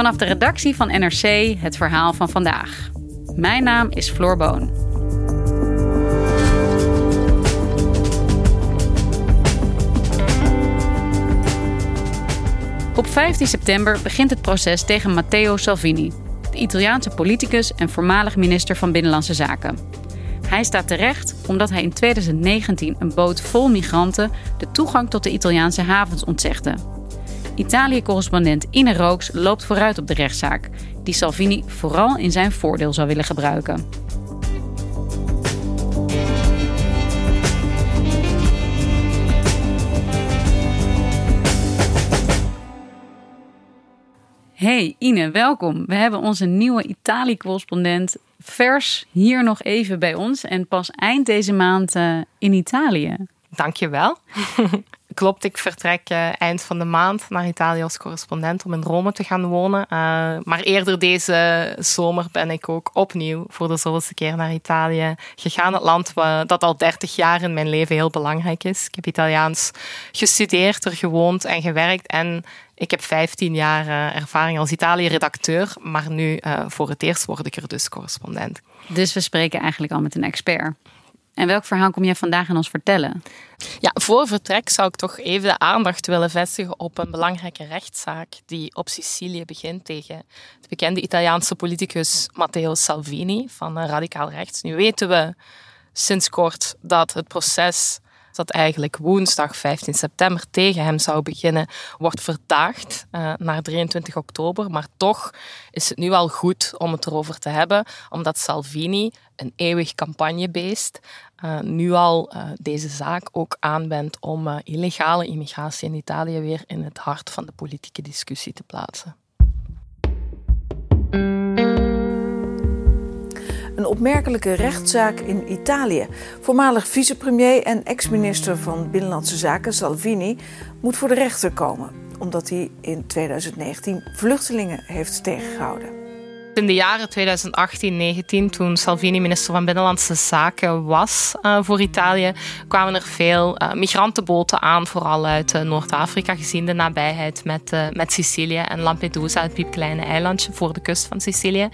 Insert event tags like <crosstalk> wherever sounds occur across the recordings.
Vanaf de redactie van NRC het verhaal van vandaag. Mijn naam is Floor Boon. Op 15 september begint het proces tegen Matteo Salvini, de Italiaanse politicus en voormalig minister van Binnenlandse Zaken. Hij staat terecht omdat hij in 2019 een boot vol migranten de toegang tot de Italiaanse havens ontzegde. Italië-correspondent Ine Rooks loopt vooruit op de rechtszaak, die Salvini vooral in zijn voordeel zou willen gebruiken. Hey Ine, welkom. We hebben onze nieuwe Italië-correspondent vers hier nog even bij ons en pas eind deze maand uh, in Italië. Dankjewel. <laughs> Klopt, ik vertrek uh, eind van de maand naar Italië als correspondent om in Rome te gaan wonen. Uh, maar eerder deze zomer ben ik ook opnieuw voor de zoveelste keer naar Italië gegaan. Het land dat al 30 jaar in mijn leven heel belangrijk is. Ik heb Italiaans gestudeerd, er gewoond en gewerkt. En ik heb 15 jaar uh, ervaring als Italië-redacteur. Maar nu voor het eerst word ik er dus correspondent. Dus we spreken eigenlijk al met een expert. En welk verhaal kom jij vandaag aan ons vertellen? Ja, voor vertrek zou ik toch even de aandacht willen vestigen op een belangrijke rechtszaak die op Sicilië begint tegen de bekende Italiaanse politicus Matteo Salvini van Radicaal Rechts. Nu weten we sinds kort dat het proces dat eigenlijk woensdag 15 september tegen hem zou beginnen, wordt verdaagd uh, naar 23 oktober. Maar toch is het nu al goed om het erover te hebben, omdat Salvini, een eeuwig campagnebeest, uh, nu al uh, deze zaak ook aanwendt om illegale immigratie in Italië weer in het hart van de politieke discussie te plaatsen. Opmerkelijke rechtszaak in Italië. Voormalig vicepremier en ex-minister van Binnenlandse Zaken Salvini moet voor de rechter komen, omdat hij in 2019 vluchtelingen heeft tegengehouden. In de jaren 2018-19, toen Salvini minister van Binnenlandse Zaken was uh, voor Italië, kwamen er veel uh, migrantenboten aan, vooral uit uh, Noord-Afrika, gezien de nabijheid met, met Sicilië en Lampedusa, het piepkleine eilandje voor de kust van Sicilië.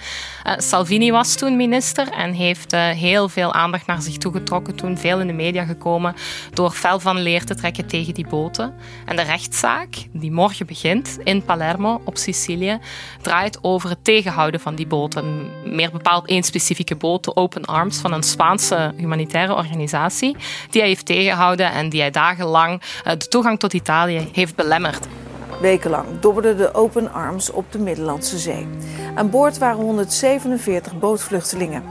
Salvini was toen minister en heeft heel veel aandacht naar zich toegetrokken, toen veel in de media gekomen, door fel van leer te trekken tegen die boten. En de rechtszaak, die morgen begint in Palermo op Sicilië, draait over het tegenhouden van die boten. Meer bepaald één specifieke boot, de Open Arms, van een Spaanse humanitaire organisatie, die hij heeft tegengehouden en die hij dagenlang eh, de toegang tot Italië heeft belemmerd. Wekenlang dobberden de Open Arms op de Middellandse Zee. Aan boord waren 147 bootvluchtelingen.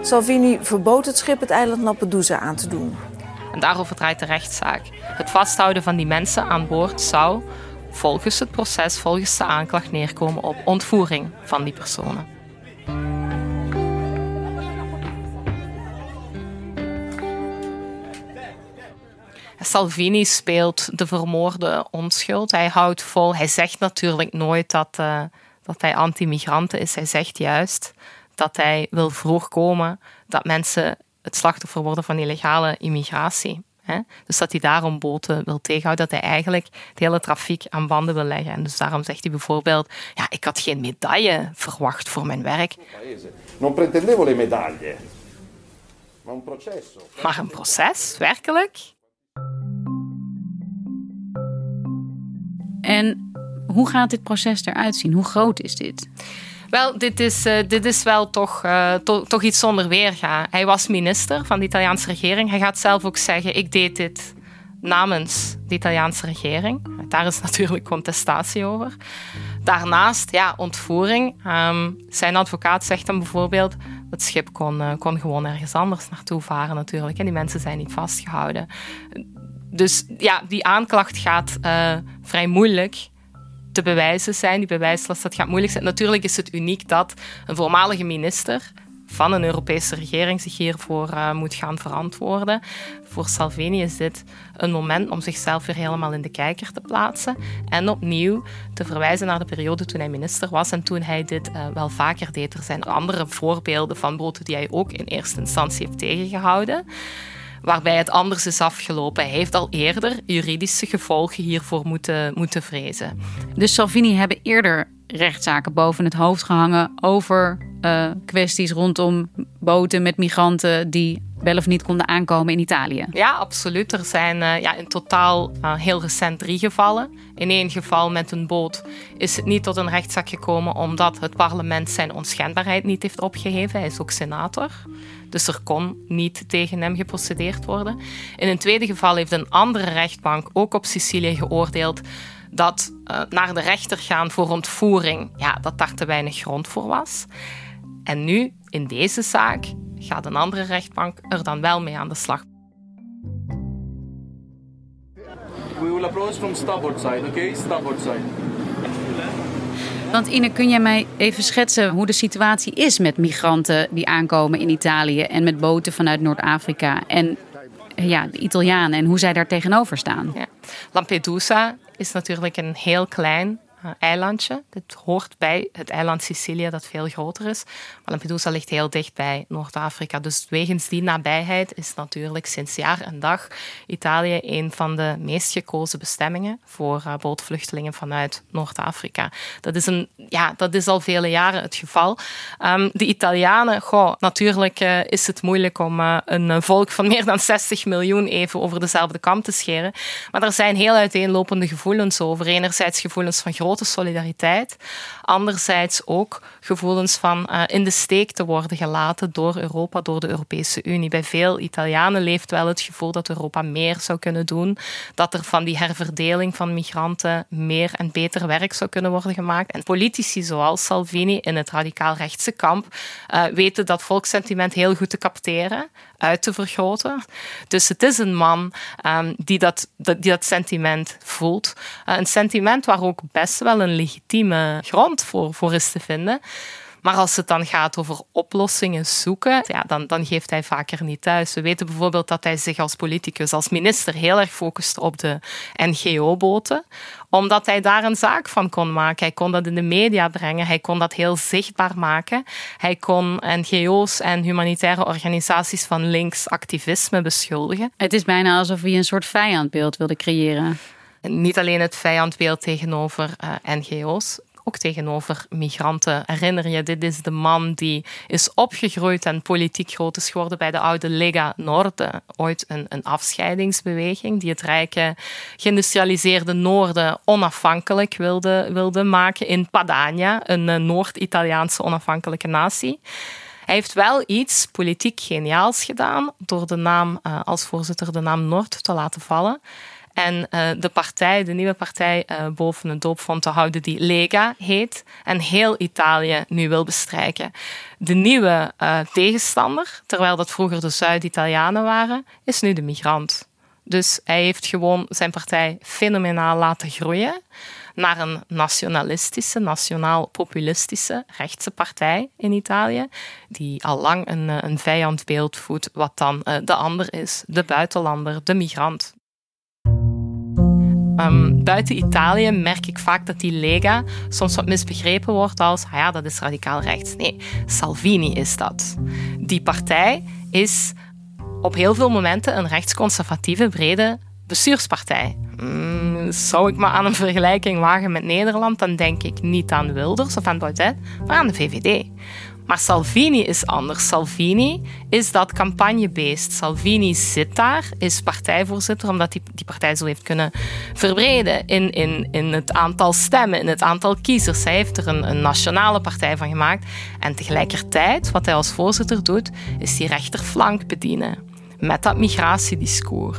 Salvini verbood het schip het eiland Lampedusa aan te doen. En daarover draait de rechtszaak. Het vasthouden van die mensen aan boord zou volgens het proces, volgens de aanklacht neerkomen op ontvoering van die personen. Salvini speelt de vermoorde onschuld. Hij houdt vol. Hij zegt natuurlijk nooit dat, uh, dat hij anti-migranten is. Hij zegt juist dat hij wil voorkomen dat mensen het slachtoffer worden van illegale immigratie. Hè? Dus dat hij daarom boten wil tegenhouden, dat hij eigenlijk het hele trafiek aan banden wil leggen. En dus daarom zegt hij bijvoorbeeld, ja, ik had geen medaille verwacht voor mijn werk. Non pretendevo le medaglie, maar een processo. Maar een proces, werkelijk? En hoe gaat dit proces eruit zien? Hoe groot is dit? Wel, dit is, uh, dit is wel toch, to, toch iets zonder weerga. Hij was minister van de Italiaanse regering. Hij gaat zelf ook zeggen: ik deed dit namens de Italiaanse regering. Daar is <laughs> natuurlijk contestatie over. Daarnaast, ja, ontvoering. Um, zijn advocaat zegt dan bijvoorbeeld: het schip kon, uh, kon gewoon ergens anders naartoe varen, natuurlijk. En die mensen zijn niet vastgehouden. Dus ja, die aanklacht gaat vrij moeilijk te bewijzen zijn. Die bewijslast dat gaat moeilijk zijn. Natuurlijk is het uniek dat een voormalige minister van een Europese regering zich hiervoor uh, moet gaan verantwoorden. Voor Salvini is dit een moment om zichzelf weer helemaal in de kijker te plaatsen en opnieuw te verwijzen naar de periode toen hij minister was en toen hij dit uh, wel vaker deed. Er zijn andere voorbeelden van broten die hij ook in eerste instantie heeft tegengehouden waarbij het anders is afgelopen. Hij heeft al eerder juridische gevolgen hiervoor moeten, moeten vrezen. Dus Salvini hebben eerder rechtszaken boven het hoofd gehangen over uh, kwesties rondom boten met migranten die wel of niet konden aankomen in Italië. Ja, absoluut. Er zijn uh, ja, in totaal uh, heel recent drie gevallen. In één geval met een boot is het niet tot een rechtszaak gekomen omdat het parlement zijn onschendbaarheid niet heeft opgeheven. Hij is ook senator. Dus er kon niet tegen hem geprocedeerd worden. In een tweede geval heeft een andere rechtbank ook op Sicilië geoordeeld dat uh, naar de rechter gaan voor ontvoering, ja, dat daar te weinig grond voor was. En nu, in deze zaak, gaat een andere rechtbank er dan wel mee aan de slag. We will approach from starboard side, okay? Starboard. Want Ine, kun jij mij even schetsen hoe de situatie is met migranten die aankomen in Italië en met boten vanuit Noord-Afrika en ja, de Italianen en hoe zij daar tegenover staan? Ja. Lampedusa is natuurlijk een heel klein eilandje. Dit hoort bij het eiland Sicilië, dat veel groter is. Maar Lampedusa ligt heel dicht bij Noord-Afrika. Dus wegens die nabijheid is natuurlijk sinds jaar en dag Italië een van de meest gekozen bestemmingen voor uh, bootvluchtelingen vanuit Noord-Afrika. Dat, is een, ja, dat is al vele jaren het geval. Um, de Italianen, goh, natuurlijk uh, is het moeilijk om een volk van meer dan 60 miljoen even over dezelfde kam te scheren. Maar er zijn heel uiteenlopende gevoelens over. Enerzijds gevoelens van grote solidariteit. Anderzijds ook gevoelens van uh, in de steek te worden gelaten door Europa, door de Europese Unie. Bij veel Italianen leeft wel het gevoel dat Europa meer zou kunnen doen, dat er van die herverdeling van migranten meer en beter werk zou kunnen worden gemaakt. En politici zoals Salvini in het radicaal-rechtse kamp uh, weten dat volkssentiment heel goed te capteren uit te vergroten. Dus het is een man um, die, dat, die dat sentiment voelt. Uh, een sentiment waar ook best wel een legitieme grond voor, voor is te vinden. Maar als het dan gaat over oplossingen zoeken, ja, dan, dan geeft hij vaker niet thuis. We weten bijvoorbeeld dat hij zich als politicus, als minister, heel erg focust op de NGO-boten omdat hij daar een zaak van kon maken. Hij kon dat in de media brengen. Hij kon dat heel zichtbaar maken. Hij kon NGO's en humanitaire organisaties van links activisme beschuldigen. Het is bijna alsof hij een soort vijandbeeld wilde creëren. Niet alleen het vijandbeeld tegenover uh, NGO's, ook tegenover migranten. Herinner je, dit is de man die is opgegroeid en politiek groot is geworden bij de oude Lega Noorden. Ooit een, een afscheidingsbeweging die het rijke, geïndustrialiseerde Noorden onafhankelijk wilde, wilde maken in Padania, een eh, Noord-Italiaanse onafhankelijke natie. Hij heeft wel iets politiek geniaals gedaan door de naam uh, als voorzitter de naam Noord te laten vallen. En uh, de partij, de nieuwe partij, uh, boven een doopvond te houden die Lega heet. En heel Italië nu wil bestrijken. De nieuwe uh, tegenstander, terwijl dat vroeger de Zuid-Italianen waren, is nu de migrant. Dus hij heeft gewoon zijn partij fenomenaal laten groeien naar een nationalistische, nationaal-populistische rechtse partij in Italië, die al lang een, een vijandbeeld voedt, wat dan de ander is, de buitenlander, de migrant. Um, buiten Italië merk ik vaak dat die Lega soms wat misbegrepen wordt als, ah ja, dat is radicaal rechts. Nee, Salvini is dat. Die partij is op heel veel momenten een rechtsconservatieve, brede bestuurspartij. Mm, zou ik maar aan een vergelijking wagen met Nederland, dan denk ik niet aan Wilders of aan Baudet, maar aan de VVD. Maar Salvini is anders. Salvini is dat campagnebeest. Salvini zit daar, is partijvoorzitter, omdat hij die partij zo heeft kunnen verbreden in, in, in het aantal stemmen, in het aantal kiezers. Hij heeft er een, een nationale partij van gemaakt. En tegelijkertijd, wat hij als voorzitter doet, is die rechterflank bedienen met dat migratiediscours.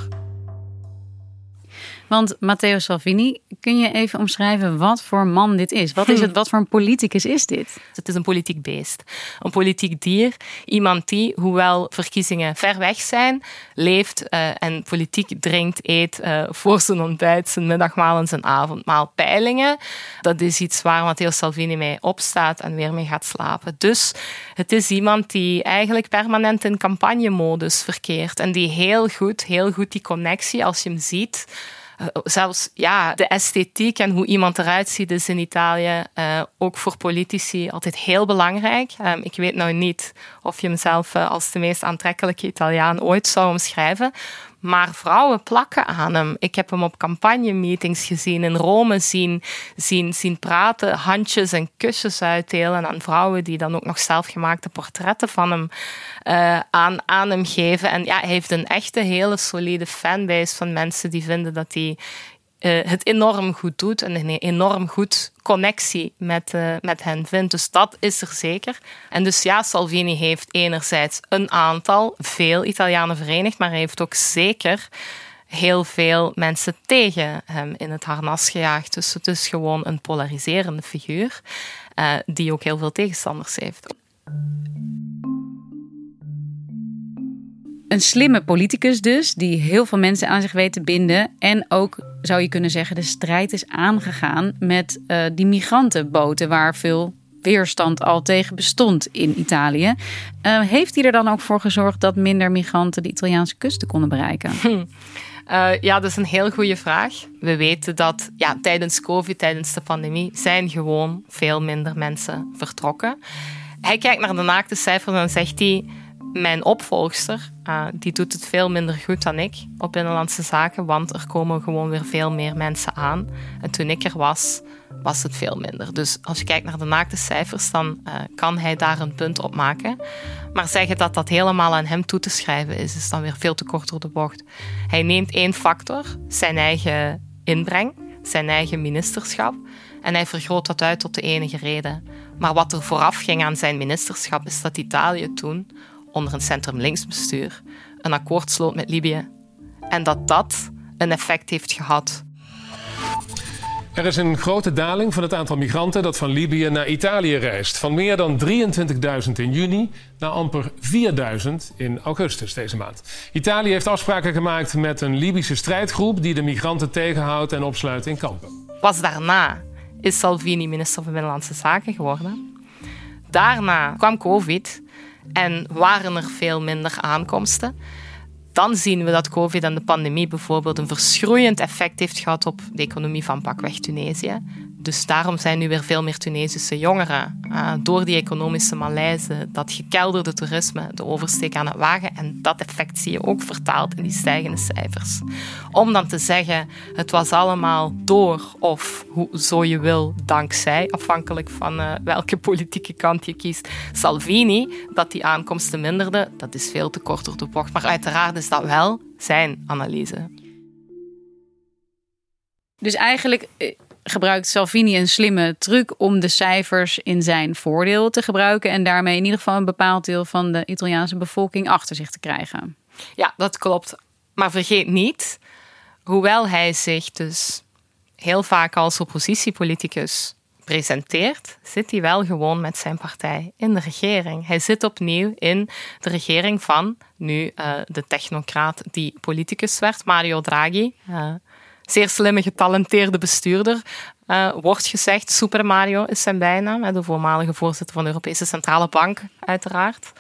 Want Matteo Salvini, kun je even omschrijven wat voor man dit is? Wat is het? <laughs> Wat voor een politicus is dit? Het is een politiek beest, een politiek dier. Iemand die, hoewel verkiezingen ver weg zijn, leeft uh, en politiek drinkt, eet uh, voor zijn ontbijt, zijn middagmaal en zijn avondmaal. Peilingen, dat is iets waar Matteo Salvini mee opstaat en weer mee gaat slapen. Dus het is iemand die eigenlijk permanent in campagnemodus verkeert en die heel goed, heel goed die connectie, als je hem ziet, eh, zelfs ja, de esthetiek en hoe iemand eruit ziet is in Italië uh, ook voor politici altijd heel belangrijk. Um, ik weet nou niet of je hem zelf uh, als de meest aantrekkelijke Italiaan ooit zou omschrijven. Maar vrouwen plakken aan hem. Ik heb hem op campagnemeetings gezien, in Rome zien, zien, zien praten, handjes en kusjes uitdelen aan vrouwen die dan ook nog zelfgemaakte portretten van hem uh, aan, aan hem geven. En ja, hij heeft een echte hele solide fanbase van mensen die vinden dat hij uh, het enorm goed doet en een enorm goed connectie met, uh, met hen vindt. Dus dat is er zeker. En dus ja, Salvini heeft enerzijds een aantal, veel Italianen verenigd, maar hij heeft ook zeker heel veel mensen tegen hem in het harnas gejaagd. Dus het is gewoon een polariserende figuur uh, die ook heel veel tegenstanders heeft. Een slimme politicus dus, die heel veel mensen aan zich weet te binden. En ook, zou je kunnen zeggen, de strijd is aangegaan met uh, die migrantenboten waar veel weerstand al tegen bestond in Italië. Uh, heeft hij er dan ook voor gezorgd dat minder migranten de Italiaanse kusten konden bereiken? Uh, <laughs> ja, dat is een heel goede vraag. We weten dat ja, tijdens COVID, tijdens de pandemie, zijn gewoon veel minder mensen vertrokken. Hij kijkt naar de naakte cijfers en zegt hij mijn opvolgster, uh, die doet het veel minder goed dan ik op binnenlandse zaken, want er komen gewoon weer veel meer mensen aan. En toen ik er was, was het veel minder. Dus als je kijkt naar de naakte cijfers, dan uh, kan hij daar een punt op maken. Maar zeggen dat dat helemaal aan hem toe te schrijven is, is dan weer veel te kort door de bocht. Hij neemt één factor, zijn eigen inbreng, zijn eigen ministerschap, en hij vergroot dat uit tot de enige reden. Maar wat er vooraf ging aan zijn ministerschap, is dat Italië toen onder een centrum-linksbestuur een akkoord sloot met Libië. En dat dat een effect heeft gehad. Er is een grote daling van het aantal migranten dat van Libië naar Italië reist. Van meer dan 23.000 in juni naar amper 4.000 in augustus deze maand. Italië heeft afspraken gemaakt met een Libische strijdgroep die de migranten tegenhoudt en opsluit in kampen. Pas daarna is Salvini minister van Binnenlandse Zaken geworden. Daarna kwam COVID en waren er veel minder aankomsten, dan zien we dat COVID en de pandemie bijvoorbeeld een verschroeiend effect heeft gehad op de economie van pakweg Tunesië. Dus daarom zijn nu weer veel meer Tunesische jongeren uh, door die economische malaise, dat gekelderde toerisme, de oversteek aan het wagen. En dat effect zie je ook vertaald in die stijgende cijfers. Om dan te zeggen, het was allemaal door of hoe, zo je wil, dankzij, afhankelijk van uh, welke politieke kant je kiest, Salvini, dat die aankomsten minderde, dat is veel te kort door de bocht. Maar uiteraard is dat wel zijn analyse. Dus eigenlijk eh, gebruikt Salvini een slimme truc om de cijfers in zijn voordeel te gebruiken en daarmee in ieder geval een bepaald deel van de Italiaanse bevolking achter zich te krijgen. Ja, dat klopt. Maar vergeet niet, hoewel hij zich dus heel vaak als oppositiepoliticus presenteert, zit hij wel gewoon met zijn partij in de regering. Hij zit opnieuw in de regering van nu uh, de technocraat die politicus werd, Mario Draghi. Uh, zeer slimme, getalenteerde bestuurder. Uh, wordt gezegd, Super Mario is zijn bijnaam, de voormalige voorzitter van de Europese Centrale Bank, uiteraard.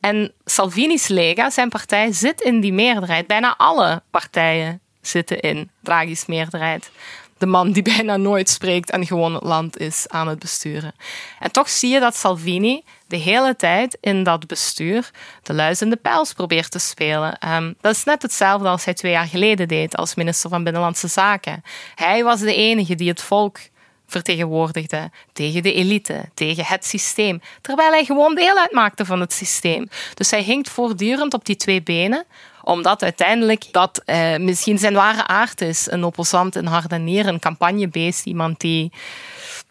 En Salvini's Lega, zijn partij, zit in die meerderheid. Bijna alle partijen zitten in Draghi's meerderheid de man die <laughs> bijna nooit spreekt en gewoon het land is aan het besturen. En toch zie je dat Salvini de hele tijd in dat bestuur de luis de pels probeert te spelen. Ehm, dat is net hetzelfde als hij twee jaar geleden deed als minister van Binnenlandse Zaken. Hij was de enige die het volk vertegenwoordigde tegen de elite, tegen het systeem, terwijl hij gewoon deel uitmaakte van het systeem. Dus hij hinkt voortdurend op die twee benen, omdat uiteindelijk dat eh, misschien zijn ware aard is. Een opposant, een hardenier, een campagnebeest, iemand die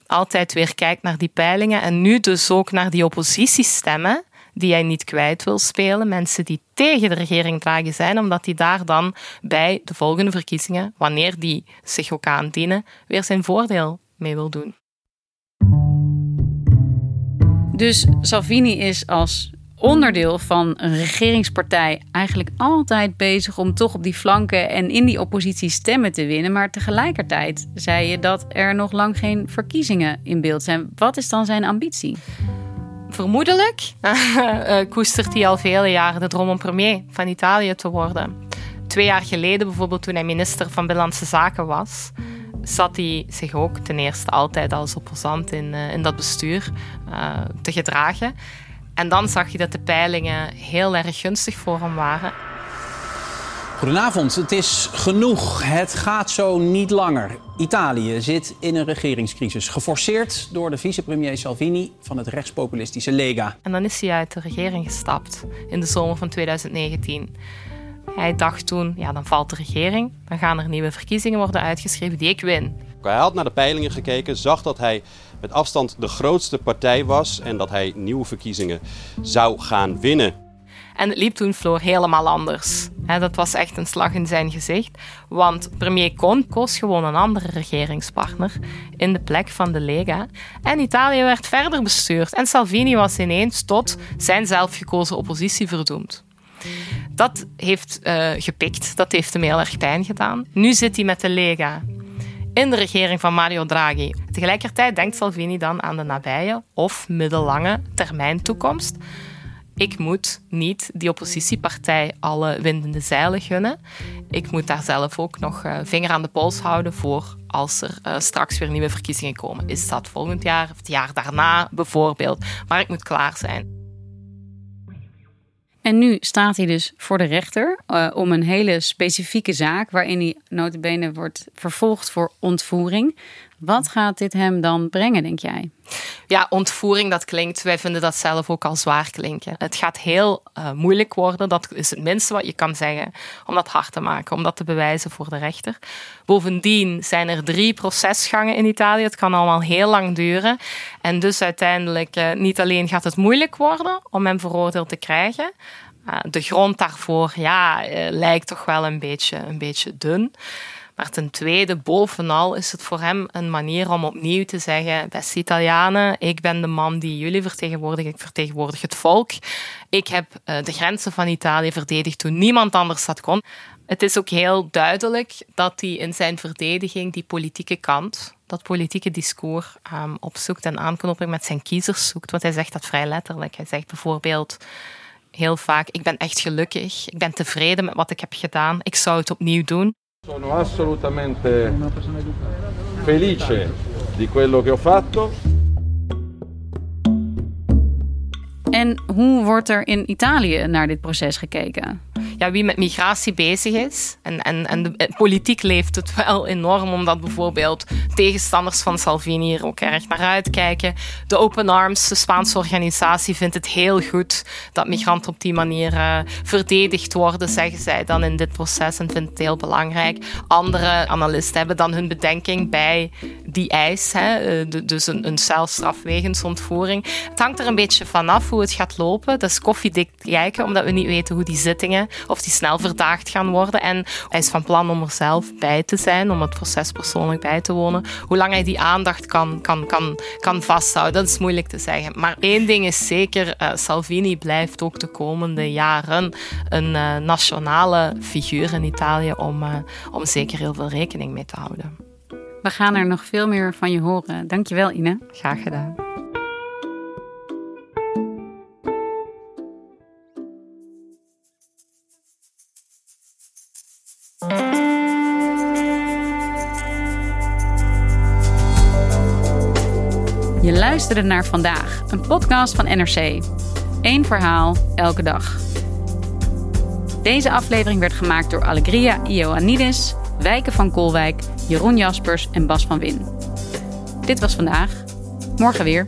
altijd weer kijkt naar die peilingen en nu dus ook naar die oppositiestemmen die hij niet kwijt wil spelen. Mensen die tegen de regering dragen zijn, omdat hij daar dan bij de volgende verkiezingen, wanneer die zich ook aandienen, weer zijn voordeel mee wil doen. Dus Salvini is als onderdeel van een regeringspartij eigenlijk altijd bezig om toch op die flanken en in die oppositie stemmen te winnen. Maar tegelijkertijd zei je dat er nog lang geen verkiezingen in beeld zijn. Wat is dan zijn ambitie? Vermoedelijk uh, <laughs> koestert hij al vele jaren de droom om premier van Italië te worden. Twee jaar geleden, bijvoorbeeld toen hij minister van Binnenlandse Zaken was, zat hij zich ook ten eerste altijd als opposant in, uh, in dat bestuur uh, te gedragen. En dan zag je dat de peilingen heel erg gunstig voor hem waren. Goedenavond, het is genoeg. Het gaat zo niet langer. Italië zit in een regeringscrisis, geforceerd door de vicepremier Salvini van het rechtspopulistische Lega. En dan is hij uit de regering gestapt in de zomer van 2019. Hij dacht toen, ja, dan valt de regering, dan gaan er nieuwe verkiezingen worden uitgeschreven die ik win. Hij had naar de peilingen gekeken, zag dat hij met afstand de grootste partij was en dat hij nieuwe verkiezingen zou gaan winnen. En het liep toen Floor helemaal anders. dat was echt een slag in zijn gezicht. Want premier Conte koos gewoon een andere regeringspartner in de plek van de Lega. En Italië werd verder bestuurd. En Salvini was ineens tot zijn zelfgekozen oppositie verdoemd. Dat heeft uh, gepikt. Dat heeft hem heel erg pijn gedaan. Nu zit hij met de Lega in de regering van Mario Draghi. Tegelijkertijd denkt Salvini dan aan de nabije of middellange termijn toekomst. Ik moet niet die oppositiepartij alle windende zeilen gunnen. Ik moet daar zelf ook nog uh, vinger aan de pols houden voor als er uh, straks weer nieuwe verkiezingen komen. Is dat volgend jaar of het jaar daarna bijvoorbeeld? Maar ik moet klaar zijn. En nu staat hij dus voor de rechter uh, om een hele specifieke zaak waarin hij notabene wordt vervolgd voor ontvoering. Wat gaat dit hem dan brengen, denk jij? Ja, ontvoering, dat klinkt, wij vinden dat zelf ook al zwaar klinken. Het gaat heel uh, moeilijk worden, dat is het minste wat je kan zeggen, om dat hard te maken, om dat te bewijzen voor de rechter. Bovendien zijn er drie procesgangen in Italië, het kan allemaal heel lang duren. En dus uiteindelijk, uh, niet alleen gaat het moeilijk worden om hem veroordeeld te krijgen, uh, de grond daarvoor ja, lijkt toch wel een beetje, een beetje dun. Maar ten tweede, bovenal is het voor hem een manier om opnieuw te zeggen: beste Italianen, ik ben de man die jullie vertegenwoordigen, ik vertegenwoordig het volk. Ik heb eh, de grenzen van Italië verdedigd toen niemand anders dat kon. Het is ook heel duidelijk dat hij in zijn verdediging die politieke kant, dat politieke discours um, opzoekt en aanknoping met zijn kiezers zoekt. Want hij zegt dat vrij letterlijk. Hij zegt bijvoorbeeld heel vaak: Ik ben echt gelukkig, ik ben tevreden met wat ik heb gedaan, ik zou het opnieuw doen. Sono assolutamente felice di quello che ho fatto. En hoe wordt er in Italië naar dit proces gekeken? ja, wie met migratie bezig is. En, en, en de politiek leeft het wel enorm, omdat bijvoorbeeld tegenstanders van Salvini er ook erg naar uitkijken. De Open Arms, de Spaanse organisatie, vindt het heel goed dat migranten op die manier uh, verdedigd worden, zeggen zij dan in dit proces en vindt het heel belangrijk. Andere analisten hebben dan hun bedenking bij die eis, hè, eh, dus een, een celstraf wegens ontvoering. Het hangt er een beetje vanaf hoe het gaat lopen. Dat is koffiedik kijken, omdat we niet weten hoe die zittingen of die snel verdaagd gaan worden. En hij is van plan om er zelf bij te zijn, om het proces persoonlijk bij te wonen. Hoe lang hij die aandacht kan, kan, kan, kan vasthouden, dat is moeilijk te zeggen. Maar één ding is zeker, uh, Salvini blijft ook de komende jaren een uh, nationale figuur in Italië om, uh, om zeker heel veel rekening mee te houden. We gaan er nog veel meer van je horen. Dankjewel, Ine. Graag gedaan. Je luisterde naar vandaag, een podcast van NRC. Eén verhaal, elke dag. Deze aflevering werd gemaakt door Allegria Ioannidis, Wijken van Kolwijk, Jeroen Jaspers en Bas van Win. Dit was vandaag. Morgen weer.